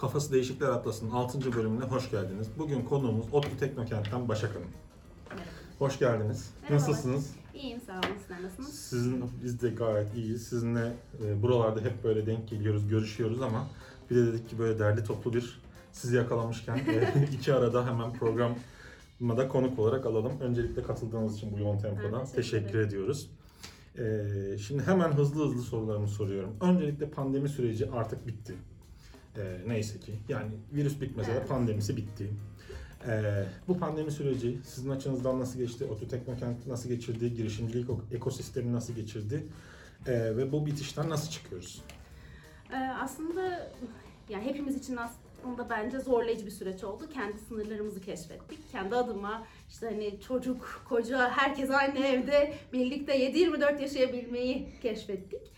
Kafası Değişikler Atlası'nın 6. bölümüne hoş geldiniz. Bugün konuğumuz ODTÜ Teknokent'ten Başak Hanım. Hoş geldiniz. Merhabalar. Nasılsınız? İyiyim sağ olun. Sizler nasılsınız? Sizin, biz de gayet iyiyiz. Sizinle e, buralarda hep böyle denk geliyoruz, görüşüyoruz ama bir de dedik ki böyle derli toplu bir sizi yakalamışken e, iki arada hemen programa da konuk olarak alalım. Öncelikle katıldığınız için bu yoğun tempoda teşekkür teşekkür ediyoruz. E, şimdi hemen hızlı hızlı sorularımı soruyorum. Öncelikle pandemi süreci artık bitti. E, neyse ki. Yani virüs bitmese de pandemisi bitti. Ee, bu pandemi süreci sizin açınızdan nasıl geçti? ODTÜ Teknokent nasıl geçirdi? Girişimcilik ekosistemi nasıl geçirdi? Ee, ve bu bitişten nasıl çıkıyoruz? Ee, aslında yani hepimiz için aslında bence zorlayıcı bir süreç oldu. Kendi sınırlarımızı keşfettik. Kendi adıma işte hani çocuk, koca, herkes aynı evde birlikte 7-24 yaşayabilmeyi keşfettik.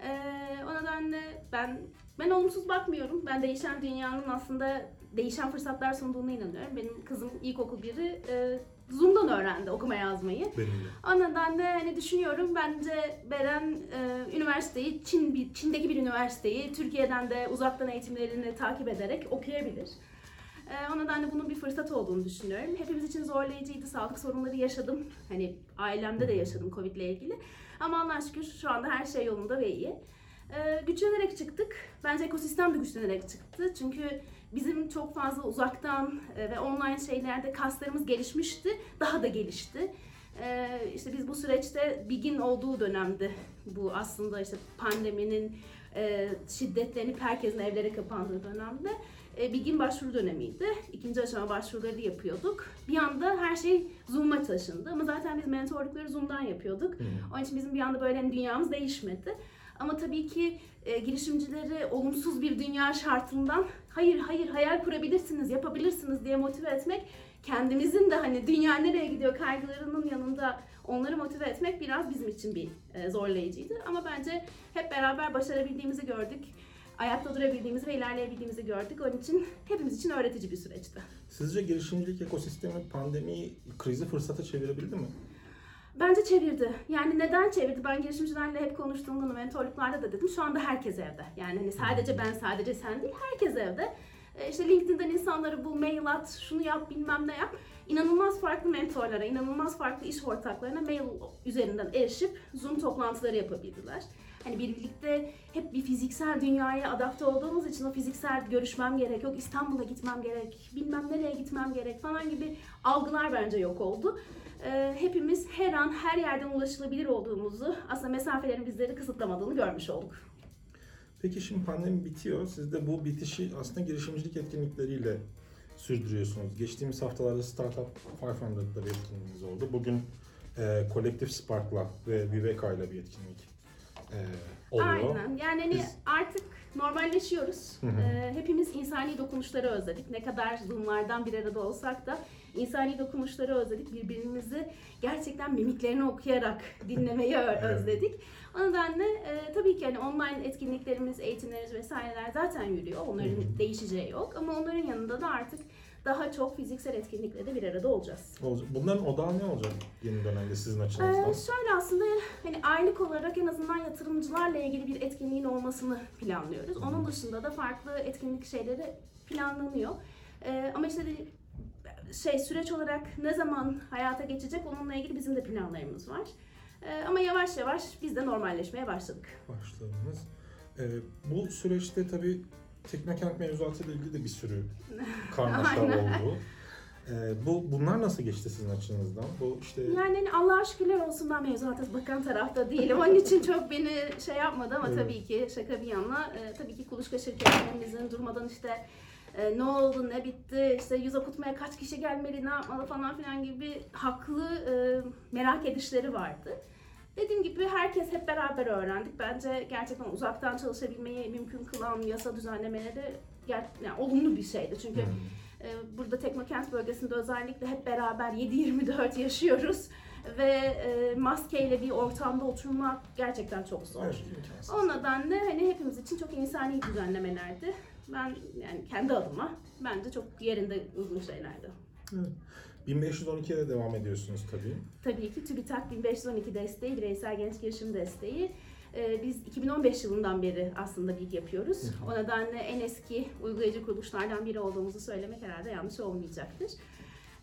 Ee, o nedenle ben ben olumsuz bakmıyorum. Ben değişen dünyanın aslında değişen fırsatlar sunduğuna inanıyorum. Benim kızım ilkokul biri e, Zoom'dan öğrendi okuma yazmayı. Benim de. O nedenle hani düşünüyorum bence Beren e, üniversiteyi Çin bir Çin'deki bir üniversiteyi Türkiye'den de uzaktan eğitimlerini takip ederek okuyabilir. E, o nedenle bunun bir fırsat olduğunu düşünüyorum. Hepimiz için zorlayıcıydı. Sağlık sorunları yaşadım. Hani ailemde de yaşadım Covid ile ilgili. Ama Allah'a şükür şu anda her şey yolunda ve iyi. E, güçlenerek çıktık. Bence ekosistem de güçlenerek çıktı. Çünkü bizim çok fazla uzaktan e, ve online şeylerde kaslarımız gelişmişti. Daha da gelişti. Ee, işte biz bu süreçte BİG'in olduğu dönemde bu aslında işte pandeminin e, şiddetlenip herkesin evlere kapandığı dönemde e, BİG'in başvuru dönemiydi. İkinci aşama başvuruları yapıyorduk. Bir anda her şey Zoom'a taşındı ama zaten biz mentorlukları Zoom'dan yapıyorduk. Onun için bizim bir anda böyle hani dünyamız değişmedi. Ama tabii ki e, girişimcileri olumsuz bir dünya şartından hayır hayır hayal kurabilirsiniz, yapabilirsiniz diye motive etmek kendimizin de hani dünya nereye gidiyor kaygılarının yanında onları motive etmek biraz bizim için bir e, zorlayıcıydı. Ama bence hep beraber başarabildiğimizi gördük. Ayakta durabildiğimizi ve ilerleyebildiğimizi gördük. Onun için hepimiz için öğretici bir süreçti. Sizce girişimcilik ekosistemi pandemiyi krizi fırsata çevirebildi mi? Bence çevirdi. Yani neden çevirdi? Ben girişimcilerle hep konuştuğumda mentorluklarda da dedim. Şu anda herkes evde. Yani hani sadece ben, sadece sen değil, herkes evde. E, İşte LinkedIn'den insanları bul, mail at, şunu yap, bilmem ne yap. İnanılmaz farklı mentorlara, inanılmaz farklı iş ortaklarına mail üzerinden erişip Zoom toplantıları yapabildiler. Hani birlikte hep bir fiziksel dünyaya adapte olduğumuz için o fiziksel görüşmem gerek, yok İstanbul'a gitmem gerek, bilmem nereye gitmem gerek falan gibi algılar bence yok oldu. Ee, hepimiz her an her yerden ulaşılabilir olduğumuzu, aslında mesafelerin bizleri kısıtlamadığını görmüş olduk. Peki şimdi pandemi bitiyor. Siz de bu bitişi aslında girişimcilik etkinlikleriyle sürdürüyorsunuz. Geçtiğimiz haftalarda Startup 500'da bir etkinliğiniz oldu. Bugün e, Collective Spark'la ve Viveka'yla bir etkinlik e, oluyor. Aynen. Yani hani Biz- artık normalleşiyoruz. Hı hı. Ee, hepimiz insani dokunuşları özledik. Ne kadar Zoom'lardan bir arada olsak da insani dokunuşları özledik. Birbirimizi gerçekten mimiklerini okuyarak dinlemeyi özledik. O nedenle e, tabii ki hani online etkinliklerimiz, eğitimlerimiz vesaireler zaten yürüyor. Onların Hı hı. değişeceği yok. Ama onların yanında da artık daha çok fiziksel etkinliklerde bir arada olacağız. Olacak- Bunların odağı ne olacak yeni dönemde sizin açınızdan? Ee, şöyle aslında aylık olarak en azından yatırımcılarla ilgili bir etkinliğin olmasını planlıyoruz. Onun dışında da farklı etkinlik şeyleri planlanıyor. Ee, ama işte şey süreç olarak ne zaman hayata geçecek onunla ilgili bizim de planlarımız var. Ee, ama yavaş yavaş biz de normalleşmeye başladık. başladınız. Ee, bu süreçte tabii Teknokent mevzuatı ile ilgili de bir sürü karmaşa oldu. Ee, bu bunlar nasıl geçti sizin açınızdan? Bu işte Yani hani Allah'a şükürler olsun ben mevzuata bakan tarafta değilim. Onun için çok beni şey yapmadı ama Evet. tabii ki şaka bir yana e, tabii ki kuluçka şirketlerimizin durmadan işte e, ne oldu ne bitti işte yüz okutmaya kaç kişi gelmeli ne yapmalı falan filan gibi haklı e, merak edişleri vardı. Dediğim gibi herkes hep beraber öğrendik. Bence gerçekten uzaktan çalışabilmeyi mümkün kılan yasa düzenlemeleri ger- yani olumlu bir şeydi. Çünkü Hmm. Ee, Burada Teknokent bölgesinde özellikle hep beraber 7-24 yaşıyoruz ve e, maskeyle bir ortamda oturmak gerçekten çok zor. Evet, imkansız. O nedenle hani hepimiz için çok insani düzenlemelerdi. Ben yani kendi adıma bence çok yerinde uygun şeylerdi. Evet. 1512'ye de devam ediyorsunuz tabii. Tabii ki TÜBİTAK 1512 desteği, bireysel genç girişim desteği. Ee, biz 2015 yılından beri aslında BİG yapıyoruz. O nedenle en eski uygulayıcı kuruluşlardan biri olduğumuzu söylemek herhalde yanlış olmayacaktır.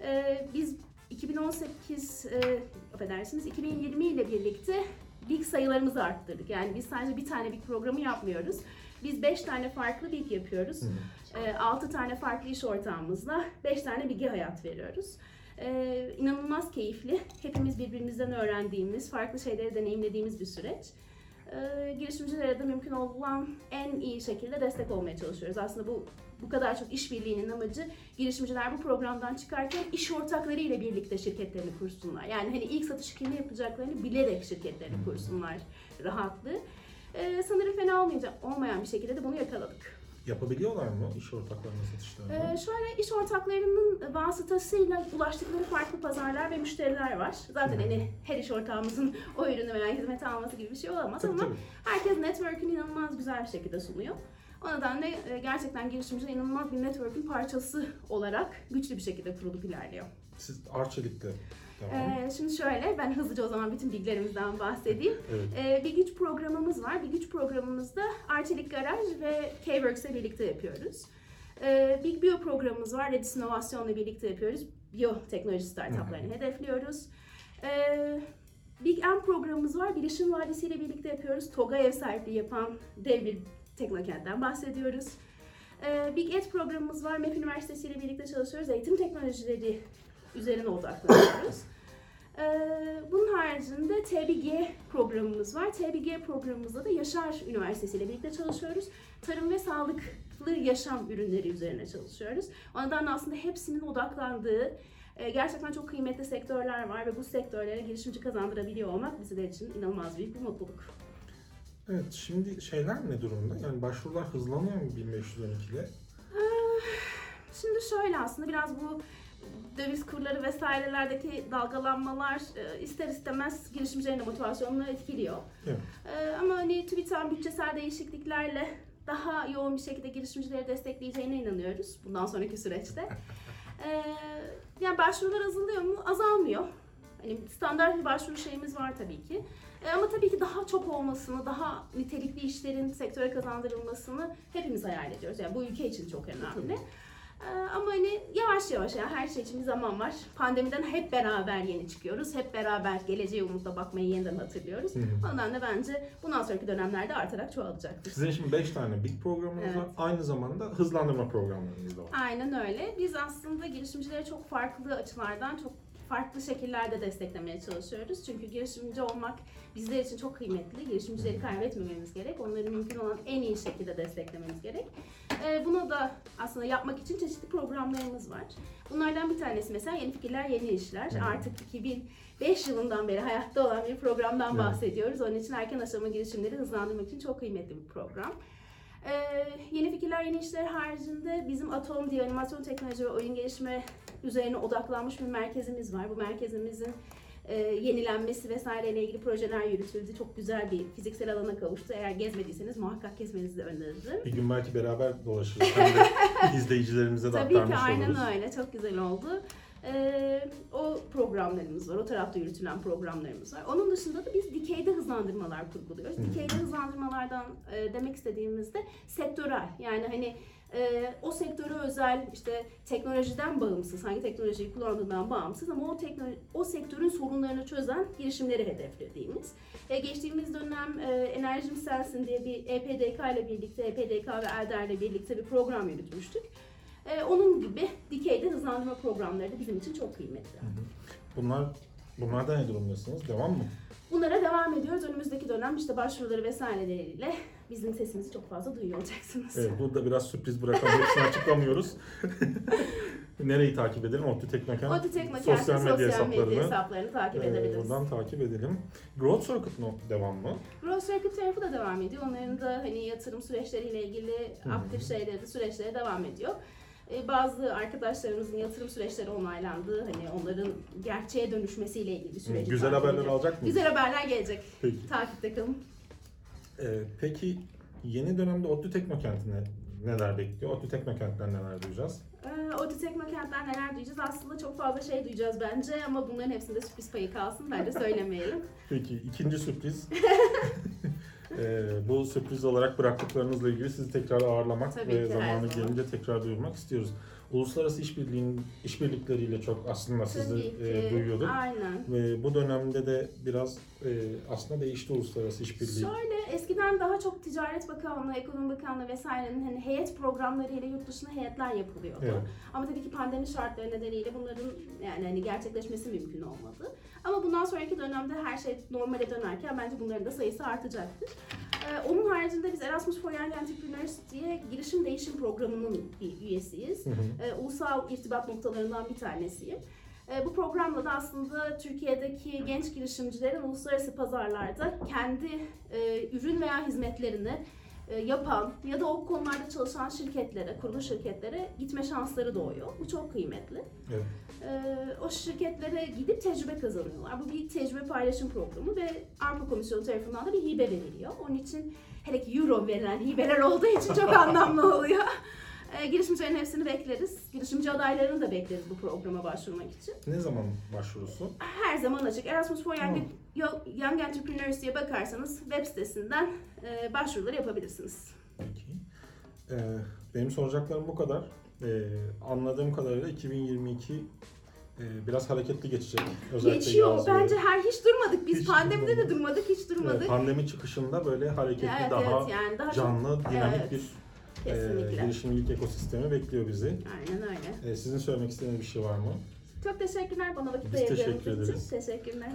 Ee, biz 2018, e, affedersiniz 2020 ile birlikte BİG sayılarımızı arttırdık. Yani biz sadece bir tane BİG programı yapmıyoruz. Biz 5 tane farklı BİG yapıyoruz. Hı. 6 tane farklı iş ortağımızla 5 tane bilgi hayat veriyoruz. Ee, inanılmaz keyifli. Hepimiz birbirimizden öğrendiğimiz, farklı şeyleri deneyimlediğimiz bir süreç. Ee, girişimcilere de mümkün olan en iyi şekilde destek olmaya çalışıyoruz. Aslında bu bu kadar çok işbirliğinin amacı girişimciler bu programdan çıkarken iş ortakları ile birlikte şirketlerini kursunlar. Yani hani ilk satış kimi yapacaklarını bilerek şirketlerini kursunlar rahatlığı. Ee, sanırım fena olmayacak, olmayan bir şekilde de bunu yakaladık. Yapabiliyorlar mı iş ortaklarına satışlarını? Ee, şöyle iş ortaklarının vasıtasıyla ulaştıkları farklı pazarlar ve müşteriler var. Zaten hani her iş ortağımızın o ürünü veya hizmeti alması gibi bir şey olamaz Tabii, ama tabii. herkes network'ünü inanılmaz güzel bir şekilde sunuyor. O nedenle gerçekten girişimciler inanılmaz bir network'ün parçası olarak güçlü bir şekilde kurulup ilerliyor. Siz Arçelik'le devam. Ee, şimdi şöyle, ben hızlıca o zaman bütün bilgilerimizden bahsedeyim. Evet. Ee, bir güç programımız var. Bir güç programımızda Arçelik Garaj ve K-Works'le birlikte yapıyoruz. Ee, Big Bio programımız var. Redis İnovasyon'la birlikte yapıyoruz. Biyoteknoloji startuplarını hedefliyoruz. Ee, Big M programımız var. Bilişim Vadisi ile birlikte yapıyoruz. TOG'a ev sahipliği yapan dev bir teknokentten bahsediyoruz. Ee, Big Ed programımız var. MEF Üniversitesi ile birlikte çalışıyoruz. Eğitim teknolojileri üzerine odaklanıyoruz. Ee, bunun haricinde TBG programımız var. TBG programımızda da Yaşar Üniversitesi ile birlikte çalışıyoruz. Tarım ve sağlıklı yaşam ürünleri üzerine çalışıyoruz. O nedenle aslında hepsinin odaklandığı e, gerçekten çok kıymetli sektörler var ve bu sektörlere girişimci kazandırabiliyor olmak bizler için inanılmaz büyük bir mutluluk. Evet, şimdi şeyler ne durumda? Yani başvurular hızlanıyor mu 1512'de? Şimdi şöyle aslında biraz bu döviz kurları vesairelerdeki dalgalanmalar e, ister istemez girişimcilerin de motivasyonunu etkiliyor. Evet. E, ama hani TÜBİTAK'ın bütçesel değişikliklerle daha yoğun bir şekilde girişimcileri destekleyeceğine inanıyoruz bundan sonraki süreçte. E, yani başvurular azalıyor mu? Azalmıyor. Hani standart bir başvuru şeyimiz var tabii ki. E, ama tabii ki daha çok olmasını, daha nitelikli işlerin sektöre kazandırılmasını hepimiz hayal ediyoruz. Yani bu ülke için çok önemli. Ee, Ama hani yavaş yavaş yani her şey için bir zaman var. Pandemiden hep beraber yeni çıkıyoruz. Hep beraber geleceğe umutla bakmayı yeniden hatırlıyoruz. Hı hı. Ondan da bence bundan sonraki dönemlerde artarak çoğalacaktır. Sizin şimdi 5 tane big programınız Evet. var. Aynı zamanda hızlandırma programlarınız da var. Aynen öyle. Biz aslında girişimcileri çok farklı açılardan, çok farklı şekillerde desteklemeye çalışıyoruz. Çünkü girişimci olmak bizler için çok kıymetli. Girişimcileri kaybetmememiz gerek. Onları mümkün olan en iyi şekilde desteklememiz gerek. Ee, bunu da aslında yapmak için çeşitli programlarımız var. Bunlardan bir tanesi mesela Yeni Fikirler Yeni İşler. Hı. Artık 2005 yılından beri hayatta olan bir programdan Evet. bahsediyoruz. Onun için erken aşama girişimleri hızlandırmak için çok kıymetli bir program. Ee, yeni fikirler, yeni işler haricinde bizim Atom diye animasyon teknoloji ve oyun gelişme üzerine odaklanmış bir merkezimiz var. Bu merkezimizin e, yenilenmesi vesaireyle ilgili projeler yürütüldü. Çok güzel bir fiziksel alana kavuştu. Eğer gezmediyseniz muhakkak gezmenizi de öneririm. Bir gün belki beraber dolaşırız. Hem de izleyicilerimize de Tabii ki aktarmış aynen oluruz. öyle. Çok güzel oldu. Ee, o programlarımız var. O tarafta yürütülen programlarımız var. Onun dışında da biz dikeyde hızlandırmalar kurguluyoruz. Dikeyde hızlandırmalardan e, demek istediğimizde sektörel. Yani hani e, o sektöre özel işte teknolojiden bağımsız, hangi teknolojiyi kullandığından bağımsız ama o teknoloji, o sektörün sorunlarını çözen girişimleri hedeflediğimiz. E, geçtiğimiz dönem e, Enerjim Sensin diye bir EPDK ile birlikte, EPDK ve Elder ile birlikte bir program yürütmüştük. E, onun gibi dikeyde hızlandırma programları da bizim için çok kıymetli. Bunlar bunlarda ne durumdasınız? Devam mı? Bunlara devam ediyoruz. Önümüzdeki dönem işte başvuruları vesaireleriyle bizim sesimizi çok fazla duyuyor olacaksınız. Evet, burada biraz sürpriz bırakalım. Hepsini açıklamıyoruz. Nereyi takip edelim? Otlu Teknoken Otu Teknokent'in sosyal medya hesaplarını. hesaplarını takip Ee, edebiliriz. Oradan takip edelim. Growth Circuit mu devam mı? Growth Circuit tarafı da devam ediyor. Onların da hani yatırım süreçleriyle ilgili aktif şeyleri, süreçleri devam ediyor. Ee, bazı arkadaşlarımızın yatırım süreçleri onaylandı. Hani onların gerçeğe dönüşmesiyle ilgili süreci Güzel haberler alacak mıyız? Güzel haberler gelecek. Peki. Takipte kalın. Ee, peki yeni dönemde Otlu Teknokent'ine neler bekliyor? Otlu Teknokent'ten neler duyacağız? Ee, Oti Teknokent'ten neler duyacağız? Aslında çok fazla şey duyacağız bence ama bunların hepsinde sürpriz payı kalsın. Bence söylemeyelim. Peki ikinci sürpriz. Ee, bu sürpriz olarak bıraktıklarınızla ilgili sizi tekrar ağırlamak Tabii ve ki, zamanı zaman. gelince tekrar duyurmak istiyoruz. Uluslararası işbirliğin işbirlikleriyle çok aslında sizi Tabii e, ki. duyuyorduk. Aynen. Ve bu dönemde de biraz e, aslında değişti uluslararası işbirliği. Şöyle eskiden daha çok Ticaret Bakanlığı, Ekonomi Bakanlığı vesairenin hani heyet programlarıyla yurt dışına heyetler yapılıyordu. Evet. Ama tabii ki pandemi şartları nedeniyle bunların yani hani gerçekleşmesi mümkün olmadı. Ama bundan sonraki dönemde her şey normale dönerken bence bunların da sayısı artacaktır. Ee, onun haricinde biz Erasmus for Young Entrepreneurs diye girişim değişim programının bir üyesiyiz. Hı hı. e, ulusal irtibat noktalarından bir tanesiyim. E, bu programla da aslında Türkiye'deki genç girişimcilerin uluslararası pazarlarda kendi e, ürün veya hizmetlerini yapan ya da o konularda çalışan şirketlere, kuruluş şirketlere gitme şansları doğuyor. Bu çok kıymetli. Evet. E, o şirketlere gidip tecrübe kazanıyorlar. Bu bir tecrübe paylaşım programı ve Avrupa Komisyonu tarafından da bir hibe veriliyor. Onun için hele ki euro verilen hibeler olduğu için çok anlamlı oluyor. E, girişimcilerin hepsini bekleriz. Girişimci adaylarını da bekleriz bu programa başvurmak için. Ne zaman başvurusu? Her zaman açık. Erasmus for Young, Tamam. Yo- Young Entrepreneurs diye bakarsanız web sitesinden e, başvuruları yapabilirsiniz. Peki. Ee, benim soracaklarım bu kadar. Ee, anladığım kadarıyla 2022 e, biraz hareketli geçecek. Özellikle Geçiyor. Bence her hiç durmadık. Biz Hiç pandemide de durmadık. durmadık, hiç durmadık. Evet, pandemi çıkışında böyle hareketli, Evet, daha evet yani daha canlı, çok dinamik Evet, bir e, kesinlikle. girişimcilik ekosistemi bekliyor bizi. Aynen öyle. E, sizin söylemek istediğiniz bir şey var mı? Çok teşekkürler bana vakit ayırdığınız teşekkür için. ederiz. Teşekkürler.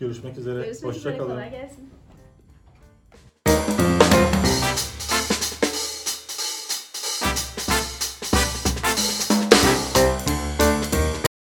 Görüşmek üzere. Görüşmek Hoşça üzere. kalın. Kolay gelsin.